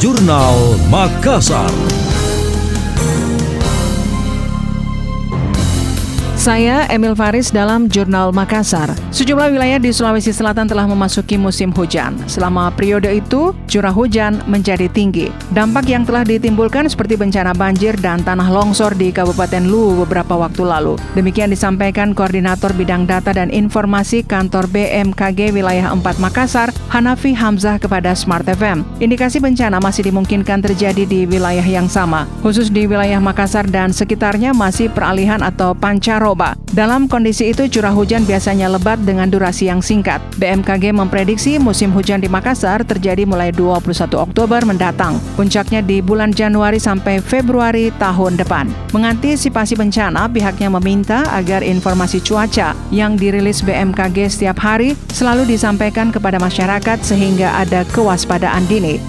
Jurnal Makassar. Saya Emil Faris dalam Jurnal Makassar. Sejumlah wilayah di Sulawesi Selatan telah memasuki musim hujan. Selama periode itu, curah hujan menjadi tinggi. Dampak yang telah ditimbulkan seperti bencana banjir dan tanah longsor di Kabupaten Luwu beberapa waktu lalu. Demikian disampaikan Koordinator Bidang Data dan Informasi Kantor BMKG Wilayah 4 Makassar, Hanafi Hamzah kepada Smart FM. Indikasi bencana masih dimungkinkan terjadi di wilayah yang sama, khusus di wilayah Makassar dan sekitarnya masih peralihan atau dalam kondisi itu, curah hujan biasanya lebat dengan durasi yang singkat. BMKG memprediksi musim hujan di Makassar terjadi mulai 21 Oktober mendatang. Puncaknya di bulan Januari sampai Februari tahun depan. Mengantisipasi bencana, pihaknya meminta agar informasi cuaca yang dirilis BMKG setiap hari selalu disampaikan kepada masyarakat sehingga ada kewaspadaan dini.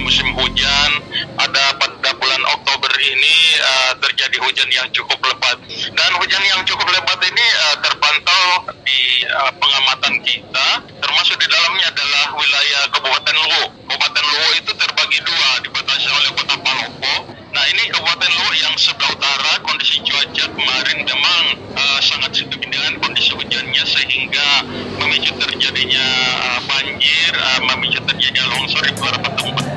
Musim hujan ada pada bulan Oktober ini uh, terjadi hujan yang cukup lebat dan hujan yang cukup lebat ini uh, terpantau di uh, pengamatan kita termasuk di dalamnya adalah wilayah Kabupaten Luwu. Kabupaten Luwu itu terbagi dua dibatasi oleh Kota Palopo. Nah ini Kabupaten Luwu yang sebelah utara kondisi cuaca kemarin memang uh, sangat signifikan dengan kondisi hujannya sehingga memicu terjadinya uh, banjir, uh, memicu terjadinya longsor di beberapa tempat.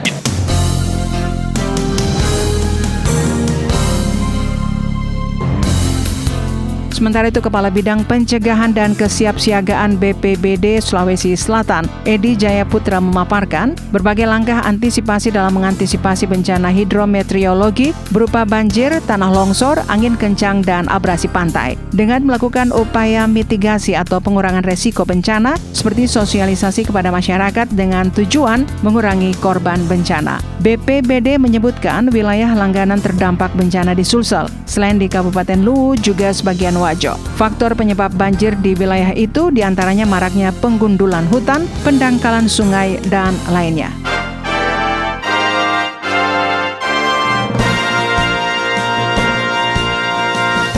Sementara itu Kepala Bidang Pencegahan dan Kesiapsiagaan BPBD Sulawesi Selatan, Edi Jayaputra memaparkan berbagai langkah antisipasi dalam mengantisipasi bencana hidrometeorologi berupa banjir, tanah longsor, angin kencang, dan abrasi pantai. Dengan melakukan upaya mitigasi atau pengurangan resiko bencana seperti sosialisasi kepada masyarakat dengan tujuan mengurangi korban bencana. BPBD menyebutkan wilayah langganan terdampak bencana di Sulsel. Selain di Kabupaten Luwu juga sebagian wajah Faktor penyebab banjir di wilayah itu di antaranya maraknya penggundulan hutan, pendangkalan sungai, dan lainnya.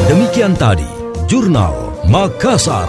Demikian tadi, Jurnal Makassar.